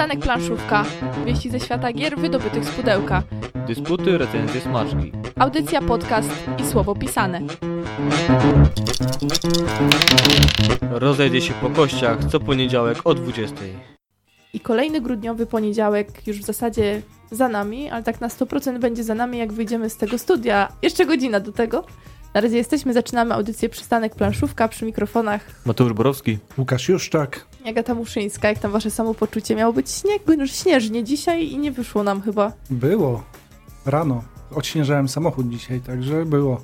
Przystanek planszówka. Wieści ze świata gier wydobytych z pudełka. Dysputy, recenzje, smaczki. Audycja, podcast i słowo pisane. Rozejdzie się po kościach co poniedziałek o 20. I kolejny grudniowy poniedziałek już w zasadzie za nami, ale tak na 100% będzie za nami, jak wyjdziemy z tego studia. Jeszcze godzina do tego. Na razie jesteśmy, zaczynamy audycję Przystanek Planszówka przy mikrofonach Mateusz Borowski. Łukasz Juszczak. Agata Muszyńska. Jak tam wasze samopoczucie? Miało być śnieg, no, śnieżnie dzisiaj i nie wyszło nam chyba. Było. Rano. Odśnieżałem samochód dzisiaj, także było.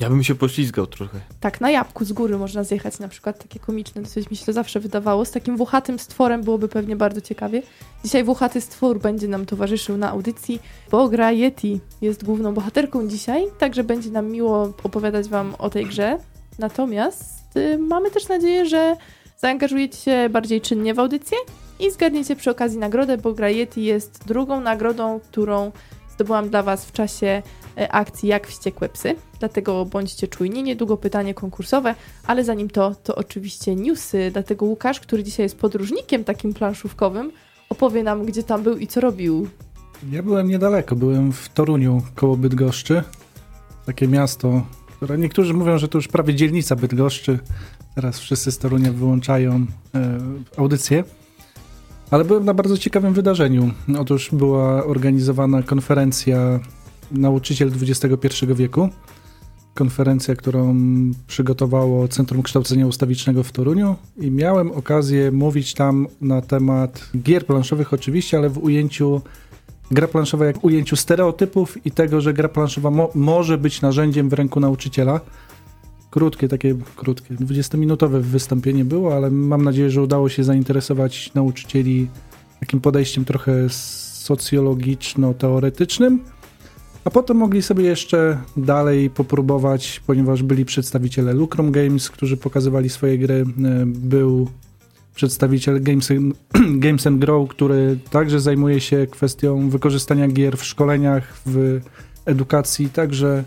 Ja bym się poślizgał trochę. Tak, na jabłku z góry można zjechać na przykład, takie komiczne, dosyć mi się to zawsze wydawało. Z takim włochatym stworem byłoby pewnie bardzo ciekawie. Dzisiaj włochaty stwór będzie nam towarzyszył na audycji, bo gra Yeti jest główną bohaterką dzisiaj, także będzie nam miło opowiadać wam o tej grze. Natomiast y, mamy też nadzieję, że zaangażujecie się bardziej czynnie w audycję i zgarniecie przy okazji nagrodę, bo gra Yeti jest drugą nagrodą, którą zdobyłam dla was w czasie e, akcji Jak Wściekłe Psy. Dlatego bądźcie czujni. Niedługo pytanie konkursowe, ale zanim to, to oczywiście newsy. Dlatego Łukasz, który dzisiaj jest podróżnikiem takim planszówkowym, opowie nam, gdzie tam był i co robił. Ja byłem niedaleko, byłem w Toruniu koło Bydgoszczy. Takie miasto, które niektórzy mówią, że to już prawie dzielnica Bydgoszczy. Teraz wszyscy z Torunia wyłączają e, audycję. Ale byłem na bardzo ciekawym wydarzeniu. Otóż była organizowana konferencja Nauczyciel XXI wieku. Konferencja, którą przygotowało Centrum Kształcenia Ustawicznego w Toruniu i miałem okazję mówić tam na temat gier planszowych oczywiście, ale w ujęciu gra planszowa jak ujęciu stereotypów i tego, że gra planszowa mo może być narzędziem w ręku nauczyciela. Krótkie, takie krótkie, 20-minutowe wystąpienie było, ale mam nadzieję, że udało się zainteresować nauczycieli takim podejściem trochę socjologiczno-teoretycznym. A potem mogli sobie jeszcze dalej popróbować, ponieważ byli przedstawiciele Lucrum Games, którzy pokazywali swoje gry. E, Był przedstawiciel Games, Games and Grow, który także zajmuje się kwestią wykorzystania gier w szkoleniach, w edukacji, także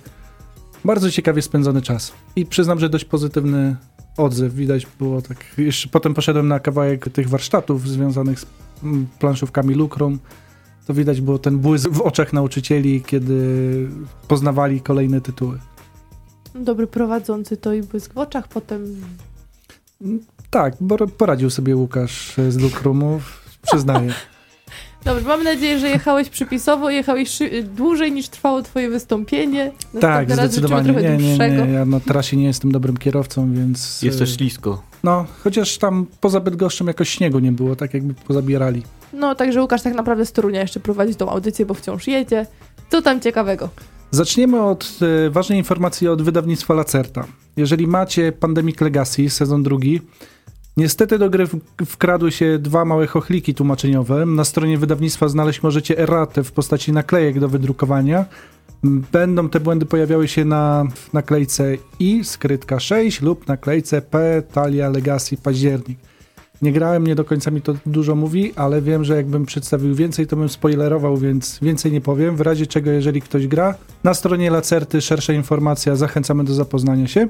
bardzo ciekawie spędzony czas. I przyznam, że dość pozytywny odzew widać było tak. Jeszcze potem poszedłem na kawałek tych warsztatów związanych z mm, planszówkami Lucrum. To widać było ten błysk w oczach nauczycieli, kiedy poznawali kolejne tytuły. Dobry prowadzący to i błysk w oczach, potem Tak, bo poradził sobie Łukasz z Lucrumu, przyznaję. Dobrze, mam nadzieję, że jechałeś przypisowo, jechałeś szy- dłużej niż trwało twoje wystąpienie. tak, zdecydowanie. trochę Nie, nie, dłuższego. nie, ja na trasie nie jestem dobrym kierowcą, więc... Jest e, też ślisko. No, chociaż tam poza Bydgoszczem jakoś śniegu nie było, tak jakby pozabierali. No, także Łukasz tak naprawdę z Torunia jeszcze prowadzi tą audycję, bo wciąż jedzie. Co tam ciekawego? Zaczniemy od e, ważnej informacji od wydawnictwa Lacerta. Jeżeli macie Pandemic Legacy, sezon drugi, niestety do gry wkradły się dwa małe chochliki tłumaczeniowe. Na stronie wydawnictwa znaleźć możecie erratę w postaci naklejek do wydrukowania. Będą te błędy pojawiały się na naklejce I, skrytka 6 lub naklejce P, talia Legacy, październik. Nie grałem, nie do końca mi to dużo mówi, ale wiem, że jakbym przedstawił więcej, to bym spoilerował, więc więcej nie powiem. W razie czego, jeżeli ktoś gra, na stronie Lacerty szersza informacja, zachęcamy do zapoznania się.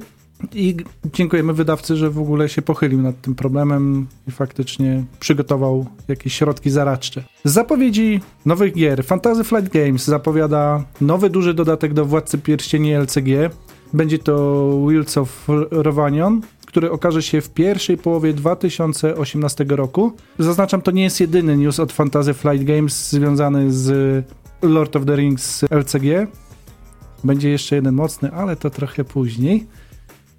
I dziękujemy wydawcy, że w ogóle się pochylił nad tym problemem i faktycznie przygotował jakieś środki zaradcze. Zapowiedzi nowych gier Fantasy Flight Games zapowiada nowy duży dodatek do Władcy Pierścieni LCG. Będzie to Wheels of Rovanion, który okaże się w pierwszej połowie 2018 roku. Zaznaczam, to nie jest jedyny news od Fantasy Flight Games związany z Lord of the Rings LCG. Będzie jeszcze jeden mocny, ale to trochę później.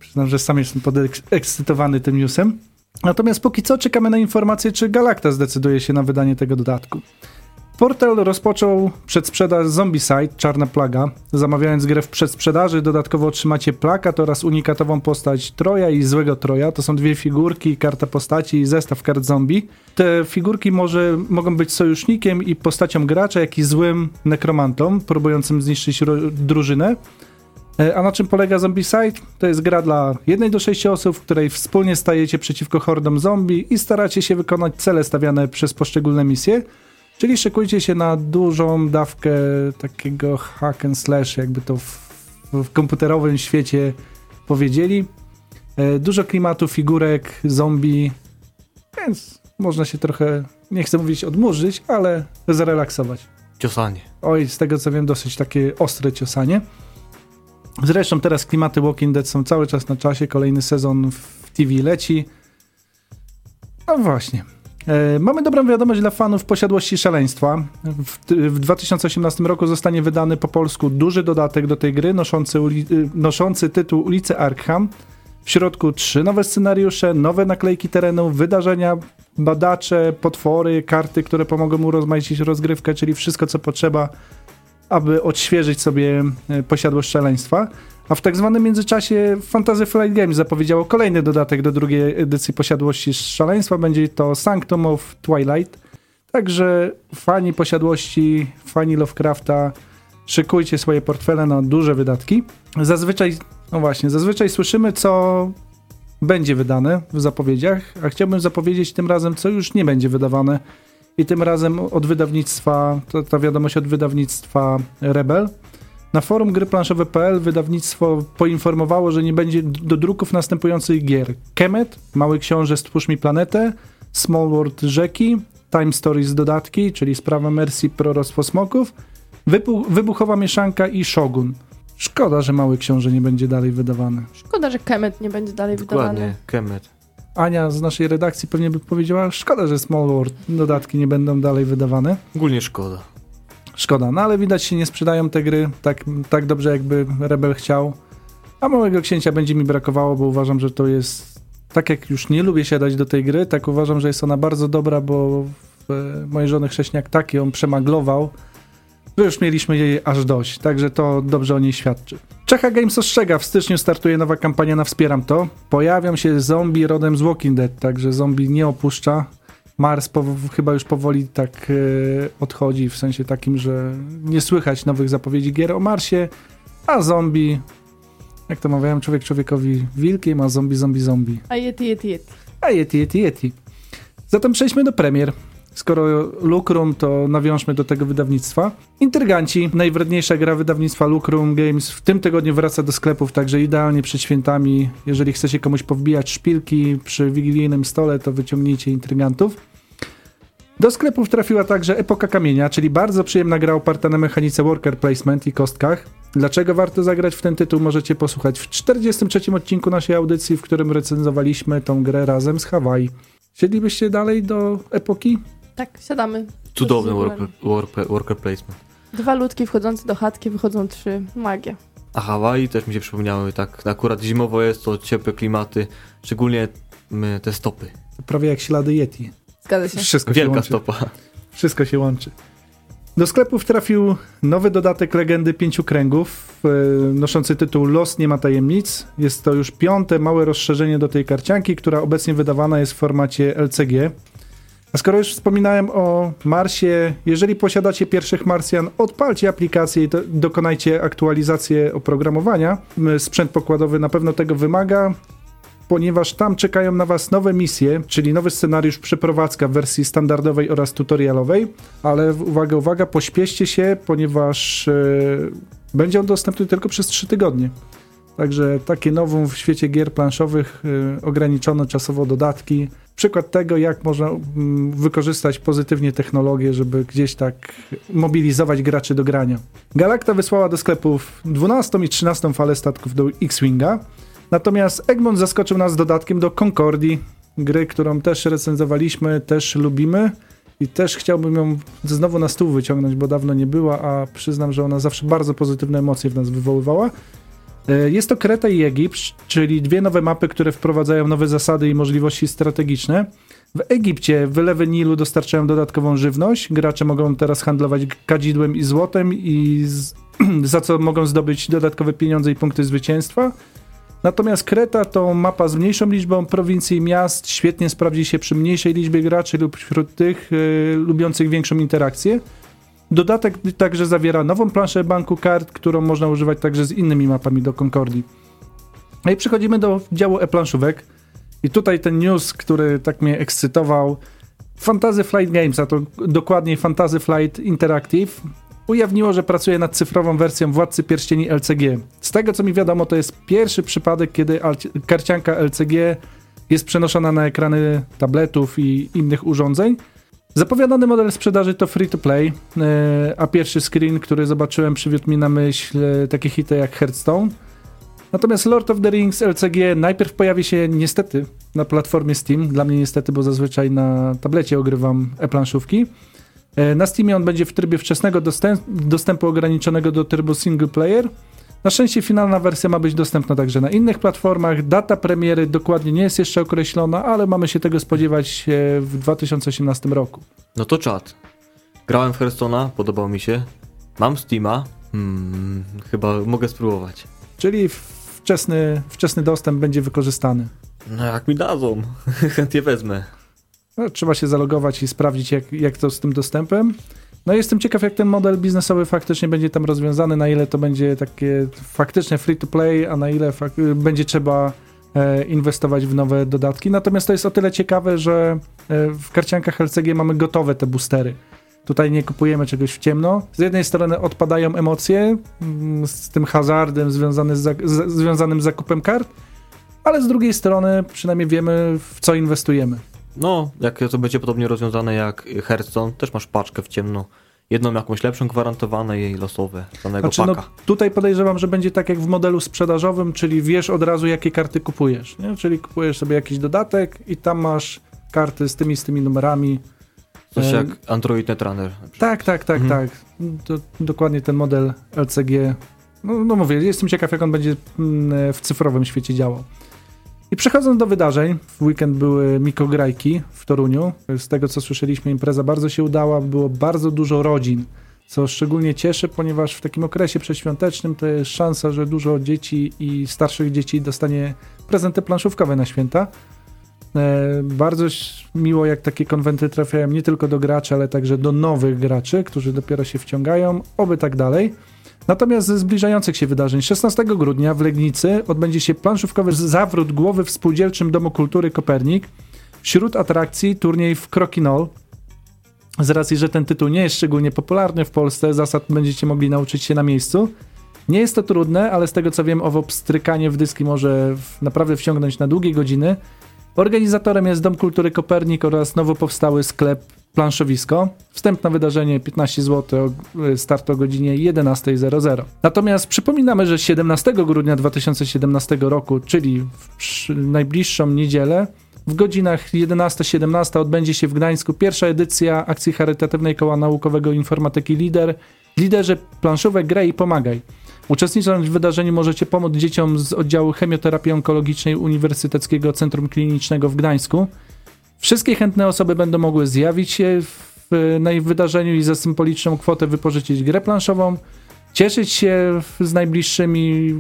Przyznam, że sam jestem podekscytowany tym newsem. Natomiast póki co czekamy na informację, czy Galacta zdecyduje się na wydanie tego dodatku. Portal rozpoczął przedsprzedaż Zombicide, Czarna Plaga. Zamawiając grę w przedsprzedaży, dodatkowo otrzymacie plakat oraz unikatową postać Troja i Złego Troja. To są dwie figurki, karta postaci i zestaw kart zombie. Te figurki może, mogą być sojusznikiem i postacią gracza, jak i złym nekromantą, próbującym zniszczyć drużynę. E, A na czym polega Zombicide? To jest gra dla 1 do 6 osób, w której wspólnie stajecie przeciwko hordom zombie i staracie się wykonać cele stawiane przez poszczególne misje. Czyli szykujcie się na dużą dawkę takiego hack and slash, jakby to w, w komputerowym świecie powiedzieli. E, Dużo klimatu, figurek, zombie, więc można się trochę, nie chcę mówić odmurzyć, ale zrelaksować. Ciosanie. Oj, z tego co wiem, dosyć takie ostre ciosanie. Zresztą teraz klimaty Walking Dead są cały czas na czasie, kolejny sezon w TV leci. No właśnie. E, mamy dobrą wiadomość dla fanów posiadłości szaleństwa. W, w 2018 roku zostanie wydany po polsku duży dodatek do tej gry, noszący, y, noszący tytuł Ulice Arkham. W środku trzy nowe scenariusze, nowe naklejki terenu, wydarzenia, badacze, potwory, karty, które pomogą urozmaicić rozgrywkę, czyli wszystko co potrzeba, aby odświeżyć sobie e, posiadłość szaleństwa. A w tak zwanym międzyczasie Fantasy Flight Games zapowiedziało kolejny dodatek do drugiej edycji posiadłości szaleństwa. Będzie to Sanctum of Twilight. Także fani posiadłości, fani Lovecrafta, szykujcie swoje portfele na duże wydatki. Zazwyczaj, no właśnie, zazwyczaj słyszymy, co będzie wydane w zapowiedziach, a chciałbym zapowiedzieć tym razem, co już nie będzie wydawane. I tym razem od wydawnictwa, to, ta wiadomość od wydawnictwa Rebel. Na forum gry planszowe.pl wydawnictwo poinformowało, że nie będzie do druków następujących gier. Kemet, Mały Książę Stwórz mi planetę, Small World Rzeki, Time Stories dodatki, czyli Sprawa Mercy Proroctwo Smoków, Wybuch, Wybuchowa Mieszanka i Shogun. Szkoda, że Mały Książę nie będzie dalej wydawany. Szkoda, że Kemet nie będzie dalej Dokładnie, wydawany. Kemet. Ania z naszej redakcji pewnie by powiedziała, szkoda, że Small World dodatki nie będą dalej wydawane. Ogólnie szkoda. Szkoda, no ale widać się nie sprzedają te gry tak, tak dobrze, jakby Rebel chciał. A Małego Księcia będzie mi brakowało, bo uważam, że to jest... Tak jak już nie lubię siadać do tej gry, tak uważam, że jest ona bardzo dobra, bo w mojej żony chrześniak tak ją przemaglował, że już mieliśmy jej aż dość, także to dobrze o niej świadczy. Czecha Games ostrzega, w styczniu startuje nowa kampania na Wspieram To. Pojawią się zombie rodem z Walking Dead, także zombie nie opuszcza. Mars chyba już powoli tak e, odchodzi, w sensie takim, że nie słychać nowych zapowiedzi gier o Marsie, a zombie, jak to mawiałem, człowiek człowiekowi wilkiem, a zombie, zombie, zombie. A Yeti, Yeti, Yeti. A Yeti, Yeti, Yeti. Zatem przejdźmy do premier. Skoro Lucrum, to nawiążmy do tego wydawnictwa. Intryganci, najwredniejsza gra wydawnictwa Lucrum Games w tym tygodniu wraca do sklepów, także idealnie przed świętami. Jeżeli chcecie komuś powbijać szpilki przy wigilijnym stole, to wyciągnijcie Intrygantów. Do sklepów trafiła także Epoka Kamienia, czyli bardzo przyjemna gra oparta na mechanice worker placement i kostkach. Dlaczego warto zagrać w ten tytuł możecie posłuchać w 43 odcinku naszej audycji, w którym recenzowaliśmy tą grę razem z Hawaii. Siedlibyście dalej do Epoki? Tak, siadamy. Cudowny worker, worker, worker placement. Dwa ludki wchodzące do chatki, wychodzą trzy. Magia. A Hawaii też mi się przypomniały, tak akurat zimowo jest to ciepłe klimaty, szczególnie mm, te stopy. Prawie jak ślady Yeti. Zgadza się. Wszystko się Wielka łączy. stopa. Wszystko się łączy. Do sklepów trafił nowy dodatek Legendy Pięciu Kręgów, e, noszący tytuł Los Nie ma tajemnic. Jest to już piąte małe rozszerzenie do tej karcianki, która obecnie wydawana jest w formacie LCG. A skoro już wspominałem o Marsie, jeżeli posiadacie pierwszych Marsjan, odpalcie aplikację i do, dokonajcie aktualizację oprogramowania. Sprzęt pokładowy na pewno tego wymaga, ponieważ tam czekają na Was nowe misje, czyli nowy scenariusz przeprowadzka w wersji standardowej oraz tutorialowej, ale uwaga, uwaga, pośpieszcie się, ponieważ e, będzie on dostępny tylko przez 3 tygodnie. Także takie nowum w świecie gier planszowych, ograniczono czasowo dodatki. Przykład tego, jak można mm, wykorzystać pozytywnie technologię, żeby gdzieś tak mobilizować graczy do grania. Galacta wysłała do sklepów 12 i 13 falę statków do X-Winga, Natomiast Egmont zaskoczył nas dodatkiem do Concordii, gry, którą też recenzowaliśmy, też lubimy i też chciałbym ją znowu na stół wyciągnąć, bo dawno nie była, a przyznam, że ona zawsze bardzo pozytywne emocje w nas wywoływała. E, Jest to Kreta i Egipt, czyli dwie nowe mapy, które wprowadzają nowe zasady i możliwości strategiczne. W Egipcie wylewy Nilu dostarczają dodatkową żywność. Gracze mogą teraz handlować kadzidłem i złotem, i z, za co mogą zdobyć dodatkowe pieniądze i punkty zwycięstwa. Natomiast Kreta to mapa z mniejszą liczbą prowincji i miast, świetnie sprawdzi się przy mniejszej liczbie graczy lub wśród tych y, lubiących większą interakcję. Dodatek także zawiera nową planszę banku kart, którą można używać także z innymi mapami do Concordii. No i przechodzimy do działu e-planszówek. I tutaj ten news, który tak mnie ekscytował. Fantasy Flight Games, a to dokładniej Fantasy Flight Interactive, ujawniło, że pracuje nad cyfrową wersją Władcy Pierścieni LCG. Z tego co mi wiadomo, to jest pierwszy przypadek, kiedy karcianka LCG jest przenoszona na ekrany tabletów i innych urządzeń. Zapowiadany model sprzedaży to free to play, e, a pierwszy screen, który zobaczyłem, przywiódł mi na myśl e, takie hity jak Hearthstone. Natomiast Lord of the Rings LCG najpierw pojawi się niestety na platformie Steam. Dla mnie niestety, bo zazwyczaj na tablecie ogrywam e-planszówki. E, na Steamie on będzie w trybie wczesnego dostęp, dostępu ograniczonego do trybu single player. Na szczęście finalna wersja ma być dostępna także na innych platformach. Data premiery dokładnie nie jest jeszcze określona, ale mamy się tego spodziewać e, w 2018 roku. No to czad. Grałem w Hearthstone'a, podobał mi się. Mam Steama. Hmm, chyba mogę spróbować. Czyli wczesny, wczesny dostęp będzie wykorzystany. No jak mi dadzą, chętnie wezmę. No, trzeba się zalogować i sprawdzić, jak, jak to z tym dostępem. No jestem ciekaw, jak ten model biznesowy faktycznie będzie tam rozwiązany, na ile to będzie takie faktycznie free to play, a na ile będzie trzeba e, inwestować w nowe dodatki. Natomiast to jest o tyle ciekawe, że e, w karciankach LCG mamy gotowe te boostery. Tutaj nie kupujemy czegoś w ciemno. Z jednej strony odpadają emocje mm, z tym hazardem związany z, z, związanym z zakupem kart, ale z drugiej strony przynajmniej wiemy, w co inwestujemy. No, jak to będzie podobnie rozwiązane jak Hearthstone, też masz paczkę w ciemno. Jedną jakąś lepszą gwarantowane i losowe danego znaczy, paka. No, tutaj podejrzewam, że będzie tak jak w modelu sprzedażowym, czyli wiesz od razu jakie karty kupujesz. Nie? Czyli kupujesz sobie jakiś dodatek i tam masz karty z tymi z tymi numerami. Coś jak Android Netrunner. Tak, tak, tak, mhm. tak. To, dokładnie ten model LCG. No, no mówię, jestem ciekaw jak on będzie mm, w cyfrowym świecie działał. I przechodząc do wydarzeń, w weekend były mikrograjki w Toruniu. Z tego co słyszeliśmy, impreza bardzo się udała, było bardzo dużo rodzin, co szczególnie cieszy, ponieważ w takim okresie przedświątecznym to jest szansa, że dużo dzieci i starszych dzieci dostanie prezenty planszówkowe na święta. E, bardzo miło, jak takie konwenty trafiają nie tylko do graczy, ale także do nowych graczy, którzy dopiero się wciągają, oby tak dalej. Natomiast ze zbliżających się wydarzeń 16 grudnia w Legnicy odbędzie się planszówkowy zawrót głowy w Spółdzielczym Domu Kultury Kopernik. Wśród atrakcji turniej w Krokinol. Z racji, że ten tytuł nie jest szczególnie popularny w Polsce, zasad będziecie mogli nauczyć się na miejscu. Nie jest to trudne, ale z tego co wiem, owo pstrykanie w dyski może naprawdę wciągnąć na długie godziny. Organizatorem jest Dom Kultury Kopernik oraz nowo powstały sklep Planszowisko. Wstęp na wydarzenie 15 zł, start o godzinie 11.00. Natomiast przypominamy, że 17 grudnia 2017 roku, czyli w najbliższą niedzielę, w godzinach 11-17 odbędzie się w Gdańsku pierwsza edycja akcji charytatywnej Koła Naukowego Informatyki Lider. Liderze planszówek graj i pomagaj. Uczestnicząc w wydarzeniu możecie pomóc dzieciom z oddziału chemioterapii onkologicznej Uniwersyteckiego Centrum Klinicznego w Gdańsku. Wszystkie chętne osoby będą mogły zjawić się w, na wydarzeniu i za symboliczną kwotę wypożyczyć grę planszową, cieszyć się z najbliższymi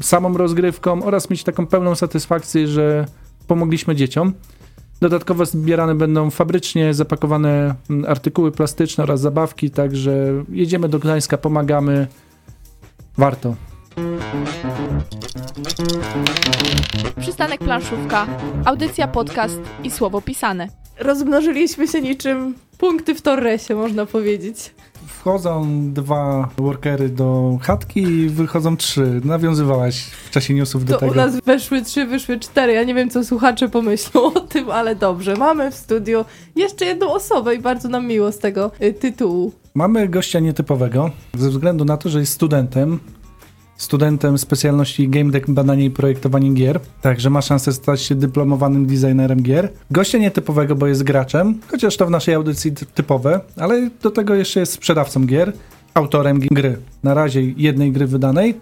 samą rozgrywką oraz mieć taką pełną satysfakcję, że pomogliśmy dzieciom. Dodatkowo zbierane będą fabrycznie zapakowane artykuły plastyczne oraz zabawki, także jedziemy do Gdańska, pomagamy. Warto. Przystanek planszówka, audycja, podcast i słowo pisane. Rozmnożyliśmy się niczym punkty w torresie, można powiedzieć. Wchodzą dwa workery do chatki i wychodzą trzy. Nawiązywałaś w czasie newsów do to tego. u nas weszły trzy, wyszły cztery. Ja nie wiem, co słuchacze pomyślą o tym, ale dobrze. Mamy w studiu jeszcze jedną osobę i bardzo nam miło z tego y, tytułu. Mamy gościa nietypowego, ze względu na to, że jest studentem studentem specjalności Game Deck Badanie i Projektowanie Gier, także ma szansę stać się dyplomowanym designerem gier. Gościa nietypowego, bo jest graczem, chociaż to w naszej audycji typowe, ale do tego jeszcze jest sprzedawcą gier, autorem gry. Na razie jednej gry wydanej.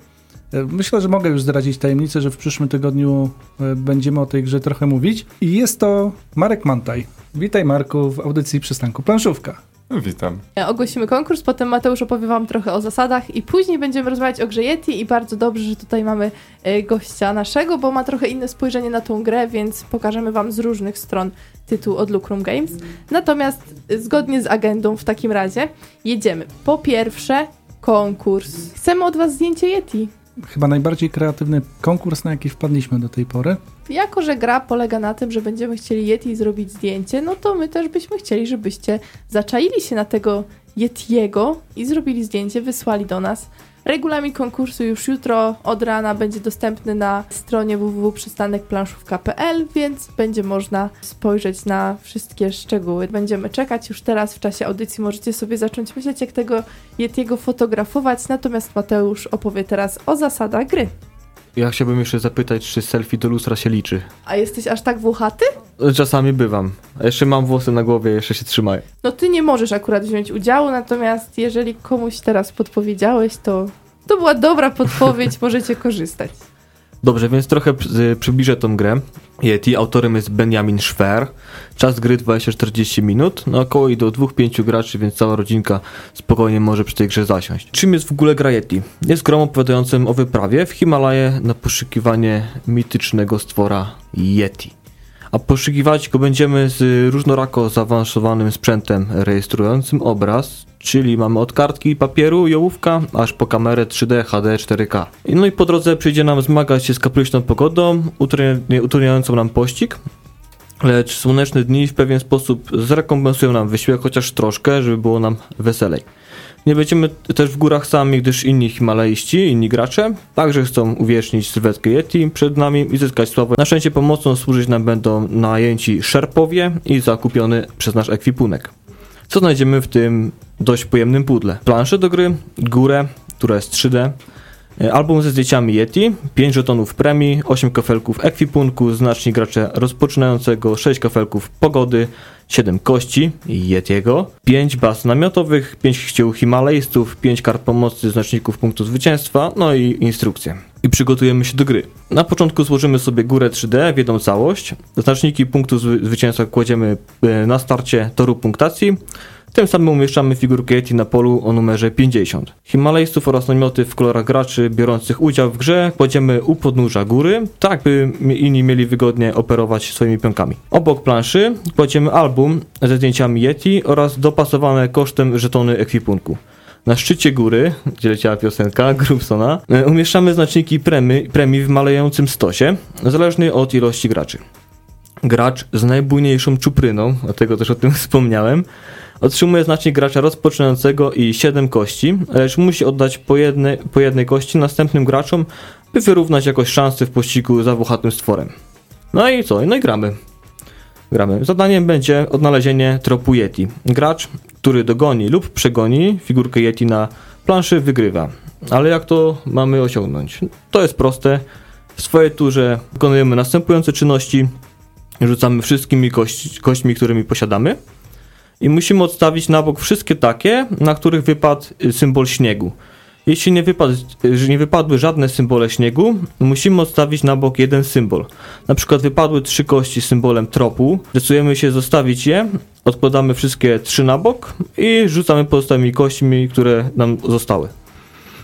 E, myślę, że mogę już zdradzić tajemnicę, że w przyszłym tygodniu e, będziemy o tej grze trochę mówić. I jest to Marek Mantaj. Witaj Marku w audycji Przystanku Planszówka. Witam. Ogłosimy konkurs, potem Mateusz opowie Wam trochę o zasadach i później będziemy rozmawiać o grze Yeti i bardzo dobrze, że tutaj mamy e, gościa naszego, bo ma trochę inne spojrzenie na tą grę, więc pokażemy Wam z różnych stron tytuł od Lucrum Games. Natomiast e, zgodnie z agendą w takim razie jedziemy. Po pierwsze konkurs. Chcemy od Was zdjęcie Yeti chyba najbardziej kreatywny konkurs, na jaki wpadliśmy do tej pory. Jako, że gra polega na tym, że będziemy chcieli Yeti zrobić zdjęcie, no to my też byśmy chcieli, żebyście zaczaili się na tego Yetiego i zrobili zdjęcie, wysłali do nas Regulamin konkursu już jutro od rana będzie dostępny na stronie www.przystanekplanszówka.pl, więc będzie można spojrzeć na wszystkie szczegóły. Będziemy czekać już teraz w czasie audycji. Możecie sobie zacząć myśleć, jak tego Yetiego fotografować. Natomiast Mateusz opowie teraz o zasadach gry. Ja chciałbym jeszcze zapytać, czy selfie do lustra się liczy? A jesteś aż tak włochaty? Czasami bywam. A jeszcze mam włosy na głowie, jeszcze się trzymają. No ty nie możesz akurat wziąć udziału, natomiast jeżeli komuś teraz podpowiedziałeś, to to była dobra podpowiedź, możecie korzystać. Dobrze, więc trochę przy- przybliżę tą grę. Yeti, autorem jest Benjamin Schwer. Czas gry 20-40 minut, no około i do 2-5 graczy, więc cała rodzinka spokojnie może przy tej grze zasiąść. Czym jest w ogóle gra Yeti? Jest grą opowiadającą o wyprawie w Himalaje na poszukiwanie mitycznego stwora Yeti. A poszukiwać go będziemy z różnorako zaawansowanym sprzętem rejestrującym obraz, czyli mamy od kartki papieru i ołówka, aż po kamerę 3D, HD, 4K. I No i po drodze przyjdzie nam zmagać się z kapryśną pogodą, utrudnia- utrudniającą nam pościg, lecz słoneczne dni w pewien sposób zrekompensują nam wysiłek chociaż troszkę, żeby było nam weselej. Nie będziemy też w górach sami, gdyż inni himalaiści, inni gracze także chcą uwiecznić sylwetkę Yeti przed nami i zyskać sławę. Na szczęście pomocą służyć nam będą najęci szerpowie i zakupiony przez nasz ekwipunek. Co znajdziemy w tym dość pojemnym pudle? Planszę do gry, górę, która jest 3D, e, album ze zdjęciami Yeti, 5 żetonów premii, 8 kafelków ekwipunku, znacznik gracza rozpoczynającego, 6 kafelków pogody, 7 kości Yetiego, 5 baz namiotowych, 5 ścieł himalajstów, 5 kart pomocy, znaczników punktu zwycięstwa, no i instrukcje. I przygotujemy się do gry. Na początku złożymy sobie górę 3D w jedną całość. Znaczniki punktu zwy- zwycięstwa kładziemy e, na starcie toru punktacji. Tym samym umieszczamy figurkę Yeti na polu o numerze 50. Himalajstów oraz namioty w kolorach graczy biorących udział w grze kładziemy u podnóża góry, tak by inni mieli wygodnie operować swoimi pionkami. Obok planszy kładziemy album ze zdjęciami Yeti oraz dopasowane kosztem żetony ekwipunku. Na szczycie góry, gdzie leciała piosenka Grubsona, e, umieszczamy znaczniki premi, premii w malejącym stosie, zależny od ilości graczy. Gracz z najbujniejszą czupryną, dlatego też o tym wspomniałem, otrzymuje znacznik gracza rozpoczynającego i 7 kości, lecz musi oddać po jednej, po jednej kości następnym graczom, by wyrównać jakoś szanse w pościgu za włochatym stworem. No i co? No i gramy. Gramy. Zadaniem będzie odnalezienie tropu Yeti. Gracz, który dogoni lub przegoni figurkę Yeti na planszy, wygrywa. Ale jak to mamy osiągnąć? To jest proste. W swojej turze wykonujemy następujące czynności. Rzucamy wszystkimi kości, kośćmi, którymi posiadamy. I musimy odstawić na bok wszystkie takie, na których wypadł y, symbol śniegu. Jeśli nie, wypadł, nie wypadły żadne symbole śniegu, musimy odstawić na bok jeden symbol. Na przykład wypadły trzy kości symbolem tropu, decydujemy się zostawić je, odkładamy wszystkie trzy na bok i rzucamy pozostałymi kośćmi, które nam zostały.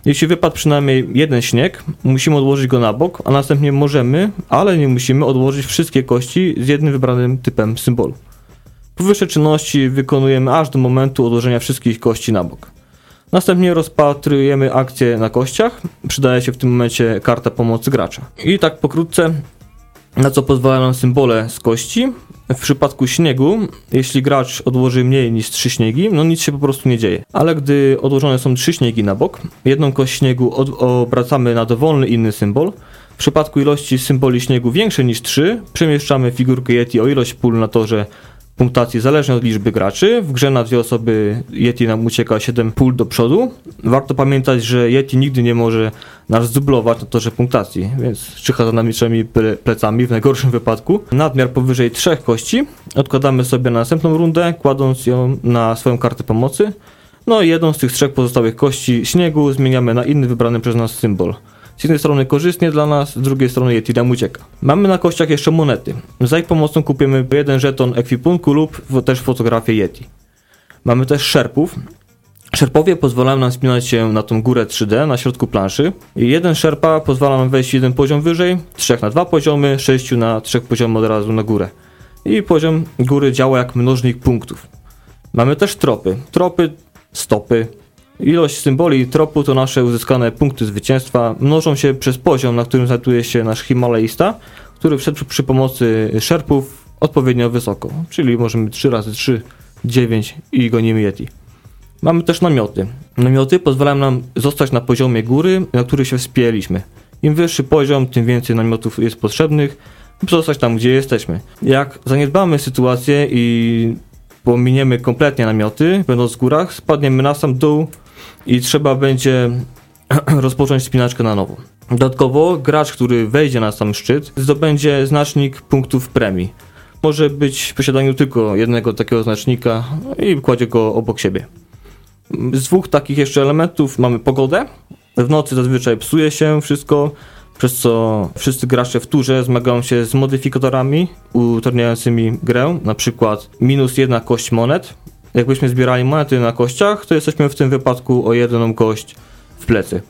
Jeśli wypadł przynajmniej jeden śnieg, musimy odłożyć go na bok, a następnie możemy, ale nie musimy odłożyć wszystkie kości z jednym wybranym typem symbolu. Powyższe czynności wykonujemy aż do momentu odłożenia wszystkich kości na bok. Następnie rozpatrujemy akcję na kościach. Przydaje się w tym momencie karta pomocy gracza. I tak pokrótce, na co pozwalają symbole z kości. W przypadku śniegu, jeśli gracz odłoży mniej niż 3 śniegi, no nic się po prostu nie dzieje. Ale gdy odłożone są 3 śniegi na bok, jedną kość śniegu obracamy na dowolny inny symbol. W przypadku ilości symboli śniegu większe niż 3, przemieszczamy figurkę Yeti o ilość pól na torze punktacji zależnej od liczby graczy. W grze na dwie osoby Yeti nam ucieka 7 pól do przodu. Warto pamiętać, że Yeti nigdy nie może nas zdublować na torze punktacji, więc czyha za nami trzemi ple- plecami w najgorszym wypadku. Nadmiar powyżej trzech kości odkładamy sobie na następną rundę, kładąc ją na swoją kartę pomocy. No i jedną z tych trzech pozostałych kości śniegu zmieniamy na inny wybrany przez nas symbol. Z jednej strony korzystnie dla nas, z drugiej strony Yeti nam ucieka. Mamy na kościach jeszcze monety. Za ich pomocą kupimy jeden żeton ekwipunku lub też fotografię Yeti. Mamy też szerpów. Szerpowie pozwalają nam wspinać się na tą górę 3D na środku planszy. Jeden szerpa pozwala nam wejść jeden poziom wyżej, trzech na dwa poziomy, sześciu na trzech poziomy od razu na górę. I poziom góry działa jak mnożnik punktów. Mamy też tropy. Tropy, stopy. Ilość symboli tropu to nasze uzyskane punkty zwycięstwa mnożą się przez poziom, na którym znajduje się nasz Himalajista, który wszedł przy pomocy szerpów odpowiednio wysoko. Czyli możemy 3 razy 3, 9 i gonimy Yeti. Mamy też namioty. Namioty pozwalają nam zostać na poziomie góry, na który się wspięliśmy. Im wyższy poziom, tym więcej namiotów jest potrzebnych, by zostać tam, gdzie jesteśmy. Jak zaniedbamy sytuację i pominiemy kompletnie namioty, będąc w górach, spadniemy na sam dół i trzeba będzie rozpocząć spinaczkę na nowo. Dodatkowo gracz, który wejdzie na sam szczyt, zdobędzie znacznik punktów premii. Może być w posiadaniu tylko jednego takiego znacznika i kładzie go obok siebie. Z dwóch takich jeszcze elementów mamy pogodę. W nocy zazwyczaj psuje się wszystko, przez co wszyscy gracze w turze zmagają się z modyfikatorami utrudniającymi grę, na przykład minus jedna kość monet. Jakbyśmy zbierali monety na kościach, to jesteśmy w tym wypadku o jedną kość w plecy.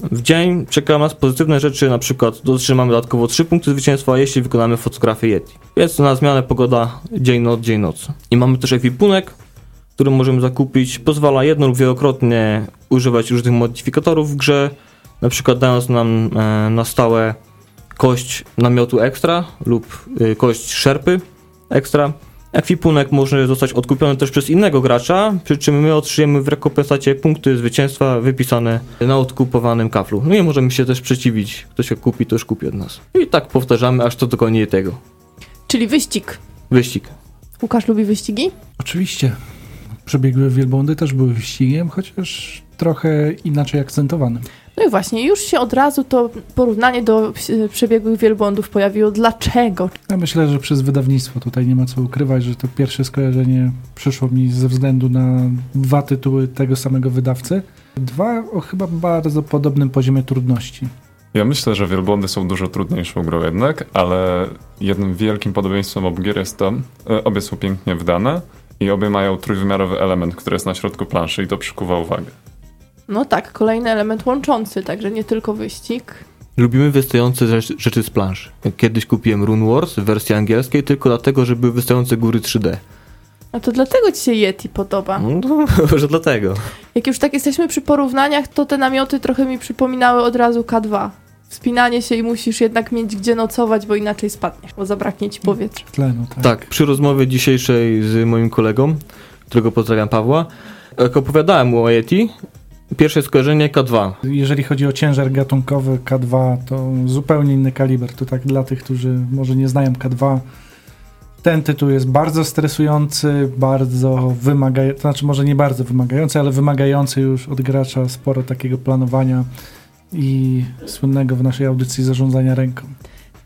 W dzień czeka nas pozytywne rzeczy, na przykład otrzymamy dodatkowo 3 punkty zwycięstwa, jeśli wykonamy fotografię Yeti. Jest na zmianę pogoda dzień noc, dzień noc. I mamy też ekwipunek, który możemy zakupić. Pozwala jedno lub wielokrotnie używać różnych modyfikatorów w grze, na przykład dając nam e, na stałe kość namiotu ekstra lub y, kość szerpy ekstra. Ekwipunek może zostać odkupiony też przez innego gracza, przy czym my otrzymujemy w rekompensacie punkty zwycięstwa wypisane na odkupowanym kaflu. No i możemy się też przeciwić. Kto się kupi, to już kupi od nas. I tak powtarzamy, aż to dokoni tego. Czyli wyścig. Wyścig. Łukasz lubi wyścigi? Oczywiście. Przebiegłe wielbłądy też były wyścigiem, chociaż trochę inaczej akcentowanym. No i właśnie, już się od razu to porównanie do e, przebiegłych wielbłądów pojawiło. Dlaczego? Ja myślę, że przez wydawnictwo tutaj nie ma co ukrywać, że to pierwsze skojarzenie przyszło mi ze względu na dwa tytuły tego samego wydawcy. Dwa o chyba bardzo podobnym poziomie trudności. Ja myślę, że wielbłądy są dużo trudniejszą grą jednak, ale jednym wielkim podobieństwem obu gier jest to, e, obie są pięknie wydane i obie mają trójwymiarowy element, który jest na środku planszy i to przykuwa uwagę. No tak, kolejny element łączący, także nie tylko wyścig. Lubimy wystające rzecz- rzeczy z planszy. Kiedyś kupiłem Rune Wars w wersji angielskiej tylko dlatego, że były wystające góry 3D. A to dlatego ci się Yeti podoba. No, może dlatego. Jak już tak jesteśmy przy porównaniach, to te namioty trochę mi przypominały od razu K2. Wspinanie się i musisz jednak mieć gdzie nocować, bo inaczej spadniesz, bo zabraknie ci powietrza. Tlenu, tak. Tak, przy rozmowie dzisiejszej z moim kolegą, którego pozdrawiam Pawła, jak opowiadałem mu o Yeti, pierwsze skojarzenie K2. Jeżeli chodzi o ciężar gatunkowy K2, to zupełnie inny kaliber. To tak dla tych, którzy może nie znają K2. Ten tytuł jest bardzo stresujący, bardzo wymagający, to znaczy może nie bardzo wymagający, ale wymagający już od gracza sporo takiego planowania i słynnego w naszej audycji zarządzania ręką.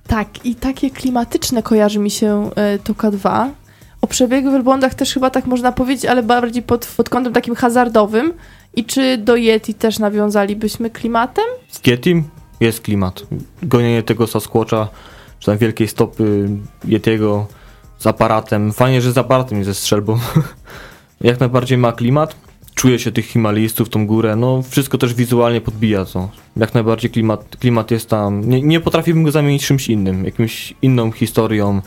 Tak, i takie klimatyczne kojarzy mi się e, to K2. O przebiegu wielbłądach też chyba tak można powiedzieć, ale bardziej pod, pod kątem takim hazardowym. I czy do Yeti też nawiązalibyśmy klimatem? Z Yeti jest klimat. Gonienie tego Sasquatcha, czy tam wielkiej stopy Yetiego z aparatem. Fajnie, że z aparatem, nie ze strzelbą. Jak najbardziej ma klimat. Czuje się tych Himalistów, tą górę. No, wszystko też wizualnie podbija to. Jak najbardziej klimat, klimat jest tam. Nie, nie potrafimy go zamienić czymś innym, jakimś inną historią.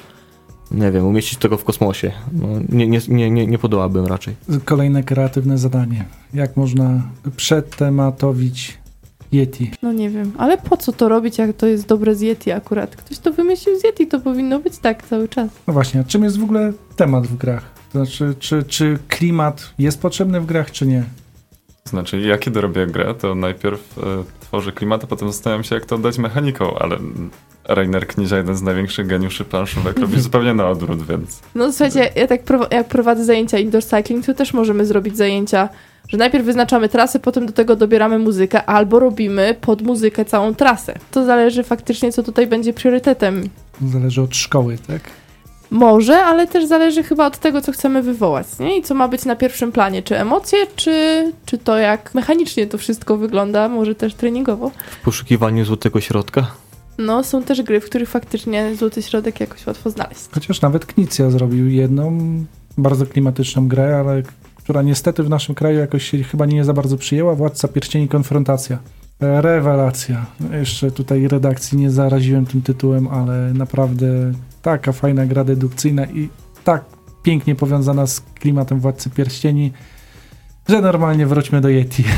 Nie wiem, umieścić tego w kosmosie. No, nie, nie, nie, nie, nie podołałbym raczej. Kolejne kreatywne zadanie. Jak można przetematowić Yeti? No nie wiem, ale po co to robić, jak to jest dobre z Yeti akurat? Ktoś to wymyślił z Yeti, to powinno być tak cały czas. No właśnie, a czym jest w ogóle temat w grach? To znaczy, czy, czy klimat jest potrzebny w grach, czy nie? Znaczy, ja kiedy robię grę, to najpierw e, tworzę klimat, a potem zastanawiam się, jak to oddać mechaniką, ale Rainer Knizia, jeden z największych geniuszy planszówek, robi zupełnie na odwrót, więc... No słuchajcie, ja tak pro, jak prowadzę zajęcia indoor cycling, to też możemy zrobić zajęcia, że najpierw wyznaczamy trasę, potem do tego dobieramy muzykę, albo robimy pod muzykę całą trasę. To zależy faktycznie, co tutaj będzie priorytetem. Zależy od szkoły, tak? Może, ale też zależy chyba od tego, co chcemy wywołać, nie? I co ma być na pierwszym planie, czy emocje, czy, czy to, jak mechanicznie to wszystko wygląda, może też treningowo. W poszukiwaniu złotego środka. No, są też gry, w których faktycznie złoty środek jakoś łatwo znaleźć. Chociaż nawet Knicja zrobił jedną bardzo klimatyczną grę, ale która niestety w naszym kraju jakoś się chyba nie za bardzo przyjęła. Władca Pierścieni Konfrontacja. Rewelacja. Jeszcze tutaj redakcji nie zaraziłem tym tytułem, ale naprawdę taka fajna gra dedukcyjna i tak pięknie powiązana z klimatem Władcy Pierścieni, że normalnie wróćmy do Yeti.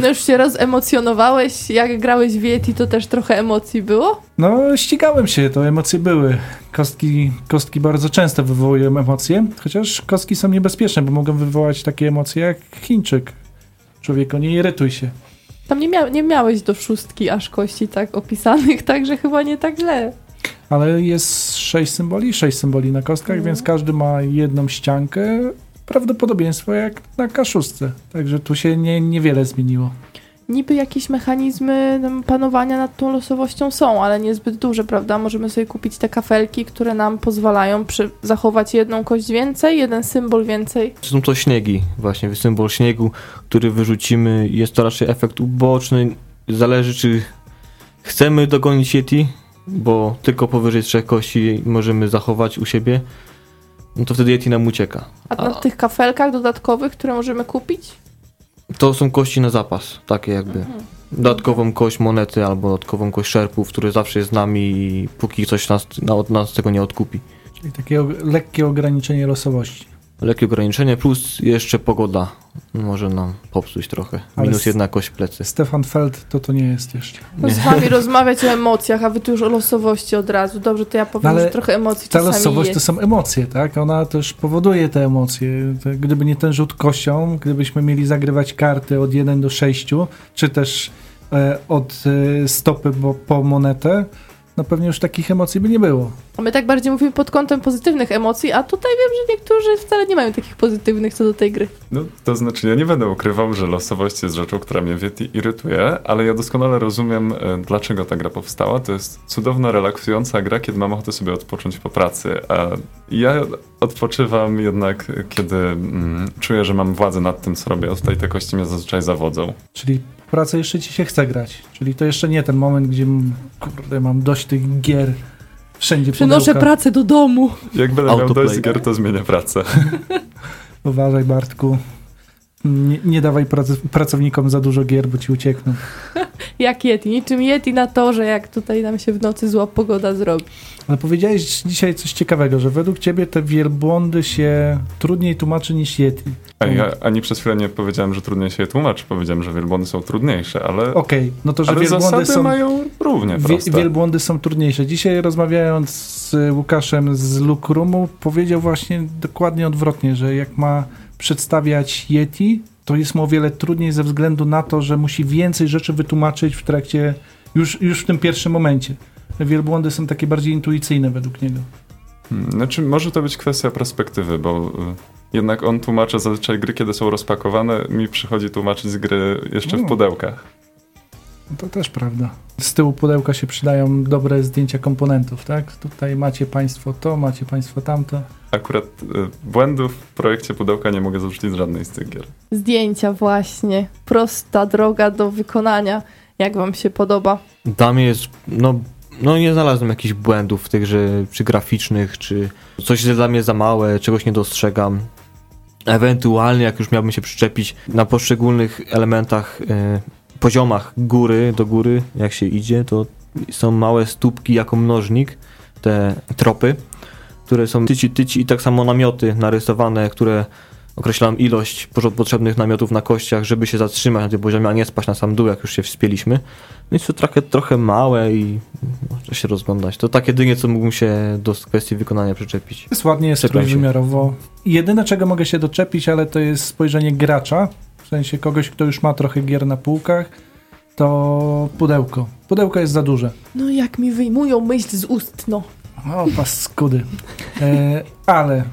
No już się rozemocjonowałeś, jak grałeś w Yeti, to też trochę emocji było? No, ścigałem się, to emocje były. Kostki, kostki bardzo często wywołują emocje, chociaż kostki są niebezpieczne, bo mogą wywołać takie emocje jak Chińczyk. Człowieku, nie irytuj się. Tam nie, mia nie miałeś do szóstki aż kości tak opisanych, także chyba nie tak źle. Ale jest sześć symboli, sześć symboli na kostkach, Mhm. więc każdy ma jedną ściankę. Prawdopodobieństwo jak na kaszustce. Także tu się nie, niewiele zmieniło. Niby jakieś mechanizmy tam, panowania nad tą losowością są, ale niezbyt duże, prawda? Możemy sobie kupić te kafelki, które nam pozwalają przy zachować jedną kość więcej, jeden symbol więcej. Są to śniegi, właśnie symbol śniegu, który wyrzucimy. Jest to raczej efekt uboczny. Zależy, czy chcemy dogonić Yeti, bo tylko powyżej trzech kości możemy zachować u siebie. No to wtedy Yeti nam ucieka. A na A- tych kafelkach dodatkowych, które możemy kupić? To są kości na zapas, takie jakby. Mhm. Dodatkową kość monety albo dodatkową kość szerpów, który zawsze jest z nami i póki coś nas, na, od nas tego nie odkupi. Czyli takie og- lekkie ograniczenie losowości. Lekkie ograniczenie plus jeszcze pogoda może nam popsuć trochę. Ale Minus jedna kość w plecy. Stefan Feld to to nie jest jeszcze. No z wami rozmawiać o emocjach, a wy tu już o losowości od razu. Dobrze, to ja powiem, No ale że trochę emocji Ta losowość jest. to są emocje, tak? Ona też powoduje te emocje. Gdyby nie ten rzut kością, gdybyśmy mieli zagrywać karty od 1 do 6, czy też e, od e, stopy bo, po monetę, no pewnie już takich emocji by nie było. A my tak bardziej mówimy pod kątem pozytywnych emocji, a tutaj wiem, że niektórzy wcale nie mają takich pozytywnych co do tej gry. No, to znaczy, ja nie będę ukrywał, że losowość jest rzeczą, która mnie irytuje, ale ja doskonale rozumiem, e, dlaczego ta gra powstała. To jest cudowna, relaksująca gra, kiedy mam ochotę sobie odpocząć po pracy. A ja odpoczywam jednak, e, kiedy mm, czuję, że mam władzę nad tym, co robię. Tutaj te kości mnie zazwyczaj zawodzą. Czyli po pracy jeszcze ci się chce grać. Czyli to jeszcze nie ten moment, gdzie kurde, mam dość tych gier wszędzie Przynoszę pudełka. pracę do domu. Jak będę miał Autoplay. dość gier, to zmienię pracę. Uważaj Bartku. Nie, nie dawaj prac- pracownikom za dużo gier, bo ci uciekną. Jak Yeti, niczym Yeti na torze, jak tutaj nam się w nocy zła pogoda zrobi. Ale powiedziałeś dzisiaj coś ciekawego, że według ciebie te wielbłądy się trudniej tłumaczy niż Yeti. A ja ani przez chwilę nie powiedziałem, że trudniej się je tłumaczy. Powiedziałem, że wielbłądy są trudniejsze, ale, Okej, no to, że ale wielbłądy zasady są, mają równie wie, proste. wielbłądy są trudniejsze. Dzisiaj rozmawiając z Łukaszem z Luke Roomu, powiedział właśnie dokładnie odwrotnie, że jak ma przedstawiać Yeti, to jest mu o wiele trudniej ze względu na to, że musi więcej rzeczy wytłumaczyć w trakcie, już, już w tym pierwszym momencie. Wielbłądy są takie bardziej intuicyjne według niego. Hmm, Znaczy, może to być kwestia perspektywy, bo y, jednak on tłumaczy zazwyczaj gry, kiedy są rozpakowane. Mi przychodzi tłumaczyć z gry jeszcze No. w pudełkach. No To też prawda. Z tyłu pudełka się przydają dobre zdjęcia komponentów, tak? Tutaj macie Państwo to, macie Państwo tamto. Akurat y, błędów w projekcie pudełka nie mogę zarzucić z żadnej z tych gier. Zdjęcia właśnie. Prosta droga do wykonania. Jak wam się podoba? Dla mnie jest, no, no nie znalazłem jakichś błędów w tych, że czy graficznych, czy coś jest dla mnie za małe, czegoś nie dostrzegam. Ewentualnie, jak już miałbym się przyczepić na poszczególnych elementach, e, poziomach góry do góry, jak się idzie, to są małe stópki jako mnożnik, te tropy, które są tyci, tyci i tak samo namioty narysowane, które określają ilość potrzebnych namiotów na kościach, żeby się zatrzymać na tym poziomie, a nie spaść na sam dół, jak już się wspięliśmy. No jest to trochę, trochę małe i można się rozglądać. To takie jedynie, co mógłbym się do kwestii wykonania przyczepić. Jest ładnie, jest Czepiam się. trójwymiarowo. Jedyne, czego mogę się doczepić, ale to jest spojrzenie gracza, sensie kogoś, kto już ma trochę gier na półkach, to pudełko. Pudełko jest za duże. No jak mi wyjmują myśl z ust, no. O, paskudy. E, ale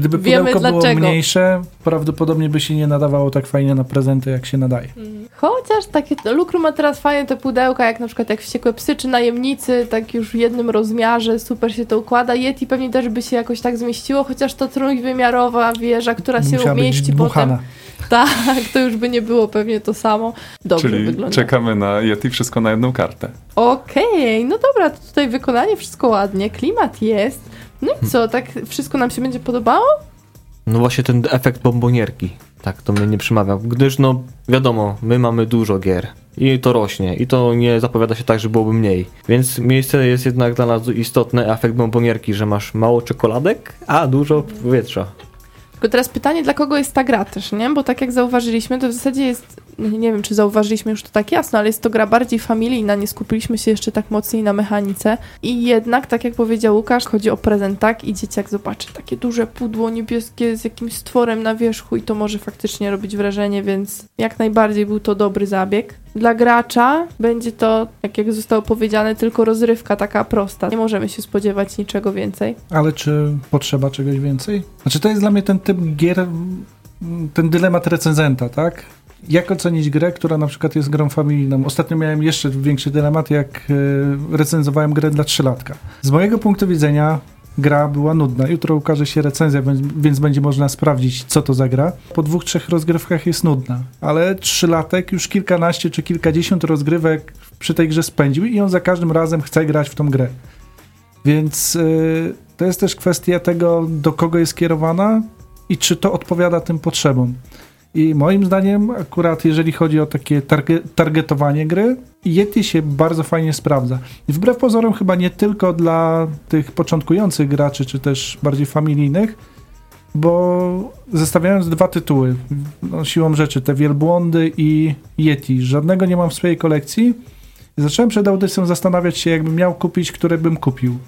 gdyby Wiemy pudełko było dlaczego. mniejsze, prawdopodobnie by się nie nadawało tak fajnie na prezenty, jak się nadaje. Chociaż takie, Lukru ma teraz fajne te pudełka, jak na przykład jak wściekłe psy czy najemnicy, tak już w jednym rozmiarze, super się to układa. Yeti pewnie też by się jakoś tak zmieściło, chociaż to trójwymiarowa wieża, która się Musiała umieści potem. Tak, to już by nie było pewnie to samo. Dobrze Czyli wygląda. czekamy na Yeti wszystko na jedną kartę. Okej, no dobra, to tutaj wykonanie wszystko ładnie, klimat jest. No i co, tak wszystko nam się będzie podobało? No właśnie ten efekt bombonierki. Tak, to mnie nie przemawia. Gdyż no wiadomo, my mamy dużo gier i to rośnie i to nie zapowiada się tak, że byłoby mniej. Więc miejsce jest jednak dla nas istotne efekt bombonierki, że masz mało czekoladek, a dużo powietrza. Tylko teraz pytanie, dla kogo jest ta gra też, nie? Bo tak jak zauważyliśmy, to w zasadzie jest nie wiem, czy zauważyliśmy już to tak jasno, ale jest to gra bardziej familijna, nie skupiliśmy się jeszcze tak mocniej na mechanice. I jednak, tak jak powiedział Łukasz, chodzi o prezent, tak? I dzieciak zobaczy takie duże pudło niebieskie z jakimś stworem na wierzchu i to może faktycznie robić wrażenie, więc jak najbardziej był to dobry zabieg. Dla gracza będzie to, tak jak zostało powiedziane, tylko rozrywka taka prosta. Nie możemy się spodziewać niczego więcej. Ale czy potrzeba czegoś więcej? Znaczy to jest dla mnie ten typ gier, ten dylemat recenzenta, tak? Jak ocenić grę, która na przykład jest grą familijną? Ostatnio miałem jeszcze większy dylemat, jak e, recenzowałem grę dla trzylatka. Z mojego punktu widzenia gra była nudna. Jutro ukaże się recenzja, więc, będzie można sprawdzić, co to za gra. Po dwóch, trzech rozgrywkach jest nudna, ale trzylatek już kilkanaście czy kilkadziesiąt rozgrywek przy tej grze spędził i on za każdym razem chce grać w tą grę. Więc y, to jest też kwestia tego, do kogo jest kierowana i czy to odpowiada tym potrzebom. I moim zdaniem, akurat jeżeli chodzi o takie targe targetowanie gry, Yeti się bardzo fajnie sprawdza. I wbrew pozorom, chyba nie tylko dla tych początkujących graczy, czy też bardziej familijnych, bo zestawiając dwa tytuły, no, siłą rzeczy, te wielbłądy i Yeti, żadnego nie mam w swojej kolekcji. Zacząłem przed audycją zastanawiać się, jakbym miał kupić, które bym kupił.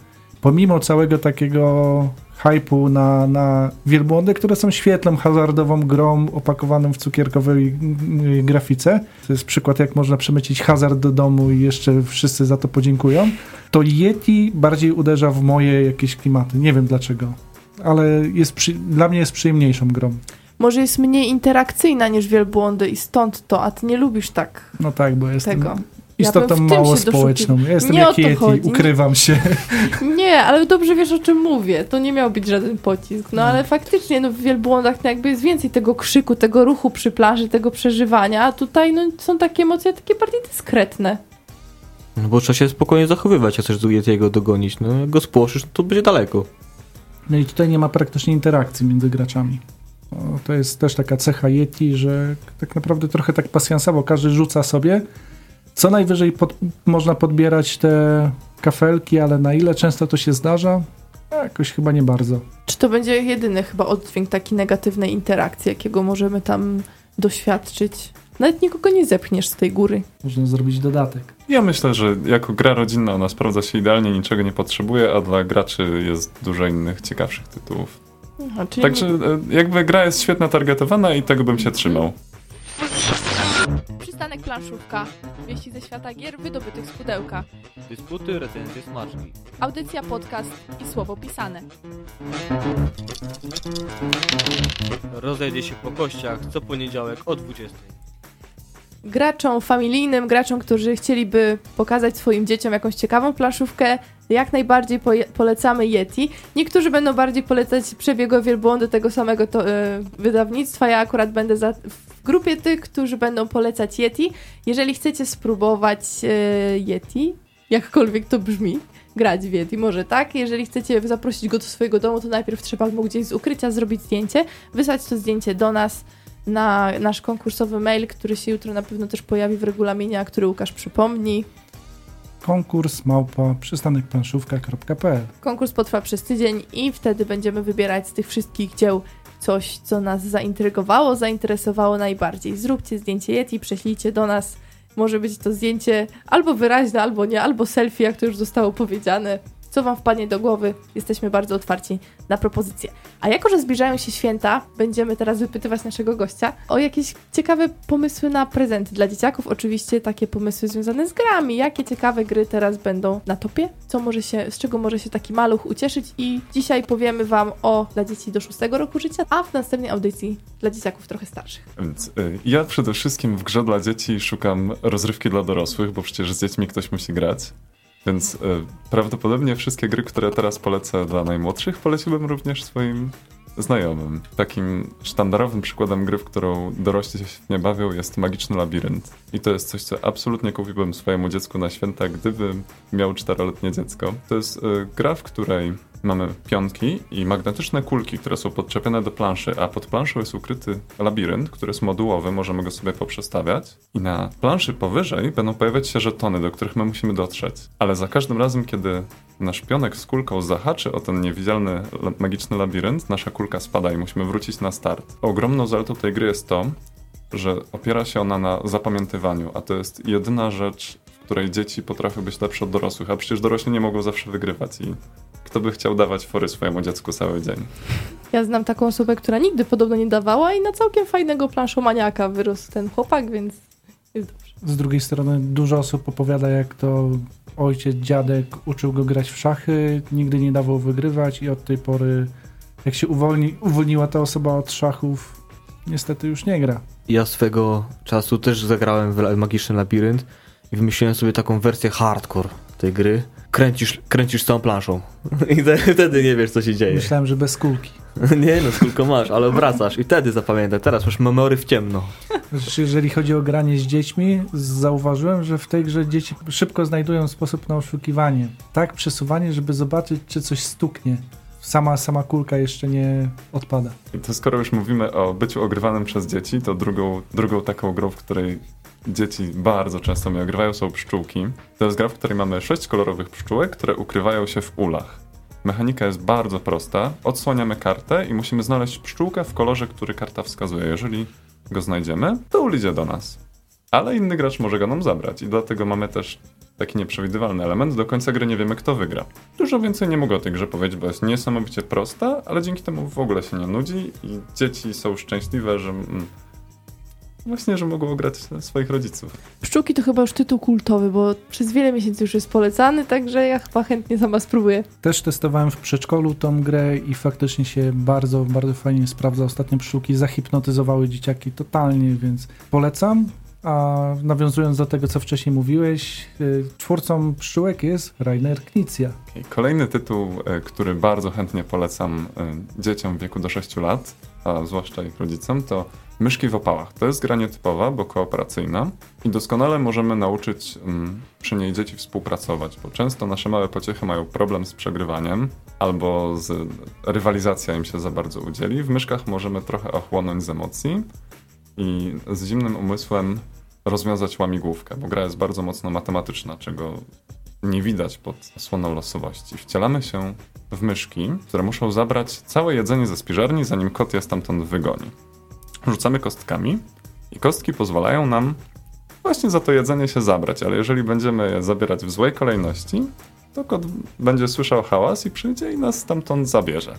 Pomimo całego takiego hypu na, na wielbłądy, które są świetlą hazardową grą opakowaną w cukierkowej y, grafice. To jest przykład, jak można przemycić hazard do domu i jeszcze wszyscy za to podziękują. To Yeti bardziej uderza w moje jakieś klimaty. Nie wiem dlaczego, ale jest przy, dla mnie jest przyjemniejszą grą. Może jest mniej interakcyjna niż wielbłądy i stąd to, a ty nie lubisz tak No tak, bo jestem tego. Istotą Ja mało społeczną. Ja jestem Nie o jak to Yeti, ukrywam się. Nie, ale dobrze wiesz o czym mówię. To nie miał być żaden pocisk. No ale faktycznie no, w wielbłądach no, jakby jest więcej tego krzyku, tego ruchu przy plaży, tego przeżywania, a tutaj no, są takie emocje takie bardziej dyskretne. No bo trzeba się spokojnie zachowywać, jak chcesz Yetiego dogonić. No jak go spłoszysz, to będzie daleko. No i tutaj nie ma praktycznie interakcji między graczami. O, To jest też taka cecha Yeti, że tak naprawdę trochę tak pasjansowo każdy rzuca sobie. Co najwyżej pod, można podbierać te kafelki, ale na ile często to się zdarza? No, Jakoś chyba nie bardzo. Czy to będzie jedyny chyba oddźwięk takiej negatywnej interakcji, jakiego możemy tam doświadczyć? Nawet nikogo nie zepchniesz z tej góry. Można zrobić dodatek. Ja myślę, że jako gra rodzinna ona sprawdza się idealnie, niczego nie potrzebuje, a dla graczy jest dużo innych ciekawszych tytułów. Aha, czyli Także e, jakby gra jest świetna targetowana i tego bym się trzymał. Przystanek planszówka. Wieści ze świata gier wydobytych z pudełka. Dysputy, recenzje, smaczki. Audycja, podcast i słowo pisane. Rozejdzie się po kościach co poniedziałek o 20. graczom familijnym, graczom, którzy chcieliby pokazać swoim dzieciom jakąś ciekawą planszówkę, jak najbardziej poje- polecamy Yeti. Niektórzy będą bardziej polecać przebiegu wielbłądy tego samego to, e, wydawnictwa. Ja akurat będę za, w grupie tych, którzy będą polecać Yeti. Jeżeli chcecie spróbować e, Yeti, jakkolwiek to brzmi, grać w Yeti, może tak. Jeżeli chcecie zaprosić go do swojego domu, to najpierw trzeba mu gdzieś z ukrycia zrobić zdjęcie, wysłać to zdjęcie do nas na nasz konkursowy mail, który się jutro na pewno też pojawi w regulaminie, a który Łukasz przypomni. Konkurs małpa przystanekplanszówka.pl Konkurs potrwa przez tydzień i wtedy będziemy wybierać z tych wszystkich dzieł coś, co nas zaintrygowało, zainteresowało najbardziej. Zróbcie zdjęcie Yeti, prześlijcie do nas. Może być to zdjęcie albo wyraźne, albo nie, albo selfie, jak to już zostało powiedziane. Co Wam wpadnie do głowy, jesteśmy bardzo otwarci na propozycje. A jako, że zbliżają się święta, będziemy teraz wypytywać naszego gościa o jakieś ciekawe pomysły na prezenty dla dzieciaków. Oczywiście takie pomysły związane z grami. Jakie ciekawe gry teraz będą na topie? Co może się, z czego może się taki maluch ucieszyć? I dzisiaj powiemy Wam o dla dzieci do 6 roku życia, a w następnej audycji dla dzieciaków trochę starszych. Więc y, ja przede wszystkim w grze dla dzieci szukam rozrywki dla dorosłych, bo przecież z dziećmi ktoś musi grać. Więc y, prawdopodobnie wszystkie gry, które teraz polecę dla najmłodszych, poleciłbym również swoim znajomym. Takim sztandarowym przykładem gry, w którą dorośli się świetnie bawią, jest Magiczny Labirynt. I to jest coś, co absolutnie kupiłbym swojemu dziecku na święta, gdyby miał czteroletnie dziecko. To jest y, gra, w której mamy pionki i magnetyczne kulki, które są podczepione do planszy, a pod planszą jest ukryty labirynt, który jest modułowy, możemy go sobie poprzestawiać. I na planszy powyżej będą pojawiać się żetony, do których my musimy dotrzeć. Ale za każdym razem, kiedy nasz pionek z kulką zahaczy o ten niewidzialny magiczny labirynt, nasza kulka spada i musimy wrócić na start. Ogromną zaletą tej gry jest to, że opiera się ona na zapamiętywaniu, a to jest jedyna rzecz, w której dzieci potrafią być lepsze od dorosłych, a przecież dorośli nie mogą zawsze wygrywać i kto by chciał dawać fory swojemu dziecku cały dzień. Ja znam taką osobę, która nigdy podobno nie dawała i na całkiem fajnego planszomaniaka wyrósł ten chłopak, więc jest dobrze. Z drugiej strony dużo osób opowiada, jak to ojciec, dziadek uczył go grać w szachy, nigdy nie dawał wygrywać i od tej pory, jak się uwolni, uwolniła ta osoba od szachów, niestety już nie gra. Ja swego czasu też zagrałem w Magiczny Labirynt i wymyśliłem sobie taką wersję hardcore tej gry. Kręcisz, kręcisz całą planszą i te- wtedy nie wiesz, co się dzieje. Myślałem, że bez kulki. Nie no, tylko masz, ale wracasz i wtedy zapamiętaj. Teraz masz memory w ciemno. Znaczy, Jeżeli chodzi o granie z dziećmi, zauważyłem, że w tej grze dzieci szybko znajdują sposób na oszukiwanie. Tak przesuwanie, żeby zobaczyć, czy coś stuknie. Sama, sama kulka jeszcze nie odpada. I to skoro już mówimy o byciu ogrywanym przez dzieci, to drugą, drugą taką grą, w której dzieci bardzo często mnie ogrywają, są pszczółki. To jest gra, w której mamy sześć kolorowych pszczółek, które ukrywają się w ulach. Mechanika jest bardzo prosta. Odsłaniamy kartę i musimy znaleźć pszczółkę w kolorze, który karta wskazuje. Jeżeli go znajdziemy, to ul idzie do nas. Ale inny gracz może go nam zabrać i dlatego mamy też taki nieprzewidywalny element. Do końca gry nie wiemy, kto wygra. Dużo więcej nie mogę o tej grze powiedzieć, bo jest niesamowicie prosta, ale dzięki temu w ogóle się nie nudzi i dzieci są szczęśliwe, że mm, właśnie, że mogą grać swoich rodziców. Pszczółki to chyba już tytuł kultowy, bo przez wiele miesięcy już jest polecany, także ja chyba chętnie sama spróbuję. Też testowałem w przedszkolu tą grę i faktycznie się bardzo, bardzo fajnie sprawdza. Ostatnie pszczółki zahipnotyzowały dzieciaki totalnie, więc polecam. A nawiązując do tego, co wcześniej mówiłeś, y, twórcą pszczółek jest Rainer Knizia. Kolejny tytuł, e, który bardzo chętnie polecam e, dzieciom w wieku do 6 lat, a zwłaszcza ich rodzicom, to Myszki w opałach. To jest gra nietypowa, bo kooperacyjna i doskonale możemy nauczyć mm, przy niej dzieci współpracować, bo często nasze małe pociechy mają problem z przegrywaniem albo z rywalizacja im się za bardzo udzieli. W myszkach możemy trochę ochłonąć z emocji i z zimnym umysłem rozwiązać łamigłówkę, bo gra jest bardzo mocno matematyczna, czego nie widać pod osłoną losowości. Wcielamy się w myszki, które muszą zabrać całe jedzenie ze spiżarni, zanim kot je stamtąd wygoni. Rzucamy kostkami i kostki pozwalają nam właśnie za to jedzenie się zabrać, ale jeżeli będziemy je zabierać w złej kolejności, to kot będzie słyszał hałas i przyjdzie i nas stamtąd zabierze.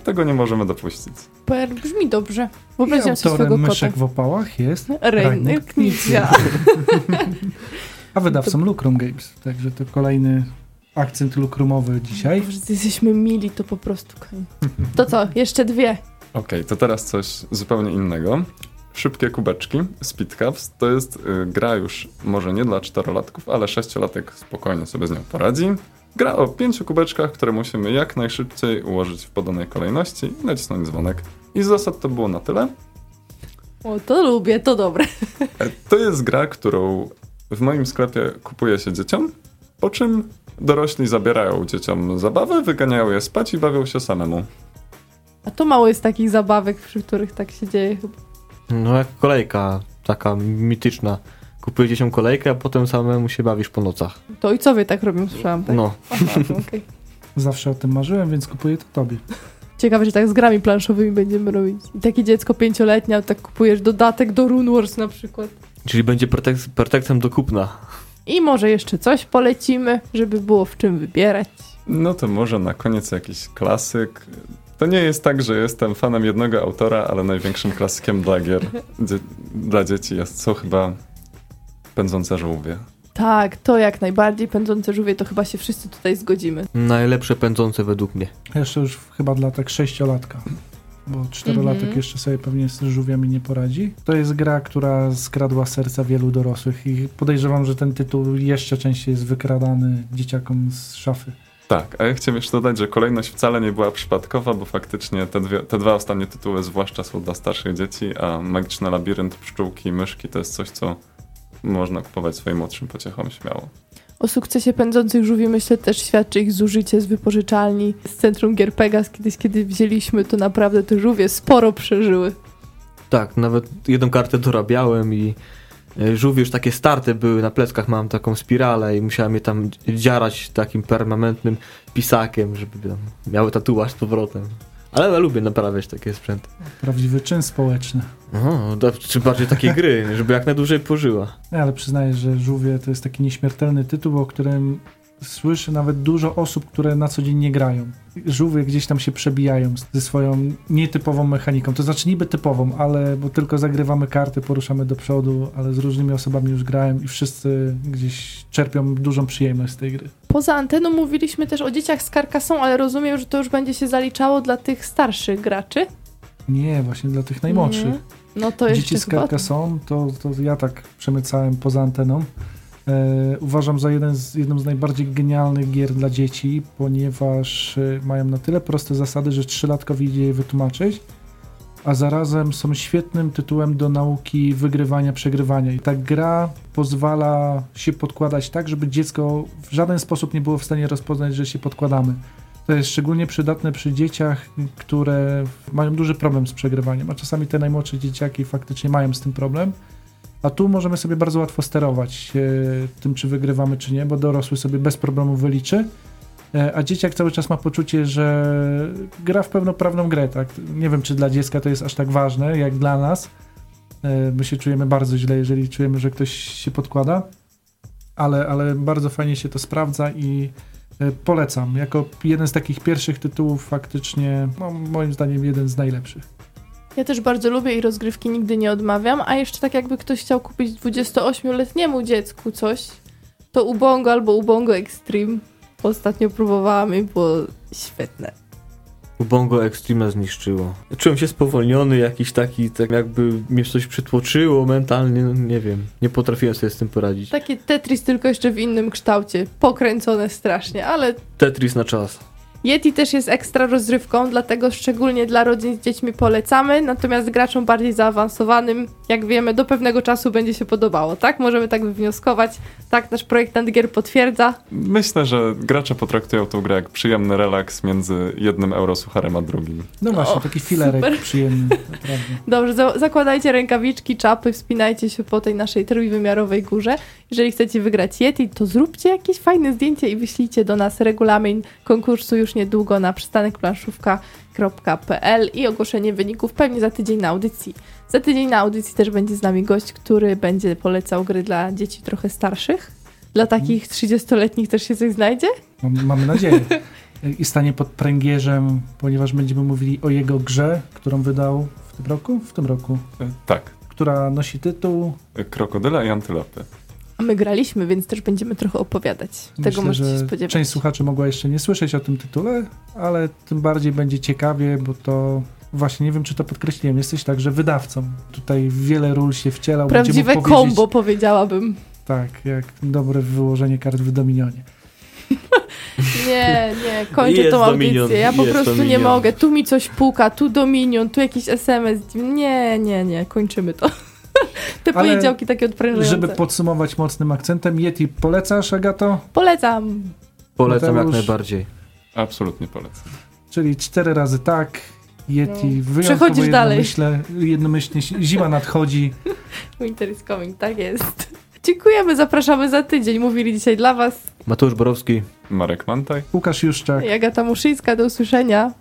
A tego nie możemy dopuścić. Per brzmi dobrze. I Wyobraźam sobie swojego kota. myszek w opałach jest Rainer Knizia. a wydawcą Lucrum Games. Także to kolejny akcent lukrumowy dzisiaj. Boże, jesteśmy mili, to po prostu. To co, jeszcze dwie. Okej, to teraz coś zupełnie innego. Szybkie kubeczki, Speed Cups, to jest y, gra już może nie dla czterolatków, ale sześciolatek spokojnie sobie z nią poradzi. Gra o pięciu kubeczkach, które musimy jak najszybciej ułożyć w podanej kolejności i nacisnąć dzwonek. I z zasad to było na tyle. O, to lubię, to dobre. E, To jest gra, którą w moim sklepie kupuje się dzieciom, po czym dorośli zabierają dzieciom zabawę, wyganiają je spać i bawią się samemu. A to mało jest takich zabawek, przy których tak się dzieje chyba. No jak kolejka, taka mityczna. Kupujecie się kolejkę, a potem samemu się bawisz po nocach. To ojcowie tak robią, słyszałam. Tak? No, Aha. Zawsze o tym marzyłem, więc kupuję to tobie. Ciekawe, że tak z grami planszowymi będziemy robić. I takie dziecko pięcioletnie, a tak kupujesz dodatek do Rune Wars na przykład. czyli będzie pretek pretekstem do kupna. I może jeszcze coś polecimy, żeby było w czym wybierać. No to może na koniec jakiś klasyk. To nie jest tak, że jestem fanem jednego autora, ale największym klasykiem dla gier dla dzieci jest, są chyba Pędzące żółwie. Tak, to jak najbardziej. Pędzące żółwie, to chyba się wszyscy tutaj zgodzimy. Najlepsze pędzące według mnie. Jeszcze już chyba dla tak sześciolatka. Bo czterolatek Mhm. jeszcze sobie pewnie z żółwiami nie poradzi. To jest gra, która skradła serca wielu dorosłych i podejrzewam, że ten tytuł jeszcze częściej jest wykradany dzieciakom z szafy. Tak, a ja chciałem jeszcze dodać, że kolejność wcale nie była przypadkowa, bo faktycznie te, dwie, te dwa ostatnie tytuły zwłaszcza są dla starszych dzieci, a Magiczny Labirynt, Pszczółki i Myszki to jest coś, co można kupować swoim młodszym pociechom śmiało. O sukcesie pędzących żółwi myślę też świadczy ich zużycie z wypożyczalni z centrum Gier Pegas. Kiedyś, kiedy wzięliśmy, to naprawdę te żółwie sporo przeżyły. Tak, nawet jedną kartę dorabiałem i e, żółwie już takie starte były, na pleckach mam taką spiralę i musiałem je tam dziarać takim permanentnym pisakiem, żeby tam miały tatuaż z powrotem. Ale ja lubię naprawiać takie sprzęty. Prawdziwy czyn społeczny. O, to- czy bardziej takie gry, żeby jak najdłużej pożyła. No, ale przyznaję, że Żółwie to jest taki nieśmiertelny tytuł, o którym słyszy nawet dużo osób, które na co dzień nie grają. Żółwie gdzieś tam się przebijają ze swoją nietypową mechaniką. To znaczy niby typową, ale bo tylko zagrywamy karty, poruszamy do przodu, ale z różnymi osobami już grałem i wszyscy gdzieś czerpią dużą przyjemność z tej gry. Poza anteną mówiliśmy też o dzieciach z Carcassonne, ale rozumiem, że to już będzie się zaliczało dla tych starszych graczy. Nie, właśnie dla tych najmłodszych. Nie. No to Dzieci z. Carcassonne, to, to ja tak przemycałem poza anteną. E, uważam za jeden z, jedną z najbardziej genialnych gier dla dzieci, ponieważ e, mają na tyle proste zasady, że trzylatkowi idzie je wytłumaczyć, a zarazem są świetnym tytułem do nauki wygrywania, przegrywania. I ta gra pozwala się podkładać tak, żeby dziecko w żaden sposób nie było w stanie rozpoznać, że się podkładamy. To jest szczególnie przydatne przy dzieciach, które mają duży problem z przegrywaniem, a czasami te najmłodsze dzieciaki faktycznie mają z tym problem. A tu możemy sobie bardzo łatwo sterować e, tym, czy wygrywamy, czy nie, bo dorosły sobie bez problemu wyliczy, e, a dzieciak cały czas ma poczucie, że gra w pełnoprawną grę. Tak? Nie wiem, czy dla dziecka to jest aż tak ważne, jak dla nas. E, my się czujemy bardzo źle, jeżeli czujemy, że ktoś się podkłada, ale, ale bardzo fajnie się to sprawdza i polecam. Jako jeden z takich pierwszych tytułów faktycznie, no, moim zdaniem jeden z najlepszych. Ja też bardzo lubię i rozgrywki nigdy nie odmawiam, a jeszcze tak jakby ktoś chciał kupić 28-letniemu dziecku coś, to Ubongo albo Ubongo Extreme. Ostatnio próbowałam i było świetne. Ubongo Extreme zniszczyło. Czułem się spowolniony, jakiś taki, tak jakby mnie coś przytłoczyło mentalnie, no nie wiem. Nie potrafiłem sobie z tym poradzić. Takie Tetris tylko jeszcze w innym kształcie. Pokręcone strasznie, ale Tetris na czas. Yeti też jest ekstra rozrywką, dlatego szczególnie dla rodzin z dziećmi polecamy, natomiast graczom bardziej zaawansowanym, jak wiemy, do pewnego czasu będzie się podobało, tak? Możemy tak wywnioskować, tak nasz projektant gier potwierdza. Myślę, że gracze potraktują tą grę jak przyjemny relaks między jednym eurosucharem a drugim. No właśnie, O, taki filerek super. przyjemny, naprawdę. Dobrze, za zakładajcie rękawiczki, czapy, wspinajcie się po tej naszej trójwymiarowej górze. Jeżeli chcecie wygrać Yeti, to zróbcie jakieś fajne zdjęcie i wyślijcie do nas regulamin konkursu już niedługo na przystanekplanszówka.pl i ogłoszenie wyników pewnie za tydzień na audycji. Za tydzień na audycji też będzie z nami gość, który będzie polecał gry dla dzieci trochę starszych. Dla takich 30-letnich też się coś znajdzie? Mam, mamy nadzieję. I stanie pod pręgierzem, ponieważ będziemy mówili o jego grze, którą wydał w tym roku? W tym roku. E, Tak, Która nosi tytuł. e, krokodyle i antylopy. A my graliśmy, więc też będziemy trochę opowiadać. Tego Myślę, możecie się że spodziewać. część słuchaczy mogła jeszcze nie słyszeć o tym tytule, ale tym bardziej będzie ciekawie, bo to właśnie nie wiem, czy to podkreśliłem. Jesteś także wydawcą. Tutaj wiele ról się wcielał. Prawdziwe kombo, powiedziałabym. Tak, jak dobre wyłożenie kart w Dominionie. Nie, nie, kończę Jest tą audycję. Dominion, ja po prostu nie Dominion. mogę. Tu mi coś puka, tu Dominion, tu jakiś SMS. Nie, nie, nie, kończymy to. Te Ale poniedziałki takie odprężające. Żeby podsumować mocnym akcentem, Yeti polecasz, Agato? Polecam. Polecam jak Mateusz. najbardziej. Absolutnie polecam. Czyli cztery razy tak. Yeti No. wyjątkowo Przechodzisz dalej. jednomyśle, jednomyślnie zima nadchodzi. Winter is coming, tak jest. Dziękujemy, zapraszamy za tydzień. Mówili dzisiaj dla Was Mateusz Borowski. Marek Mantaj. Łukasz Juszczak. Jagata Muszyńska. Do usłyszenia.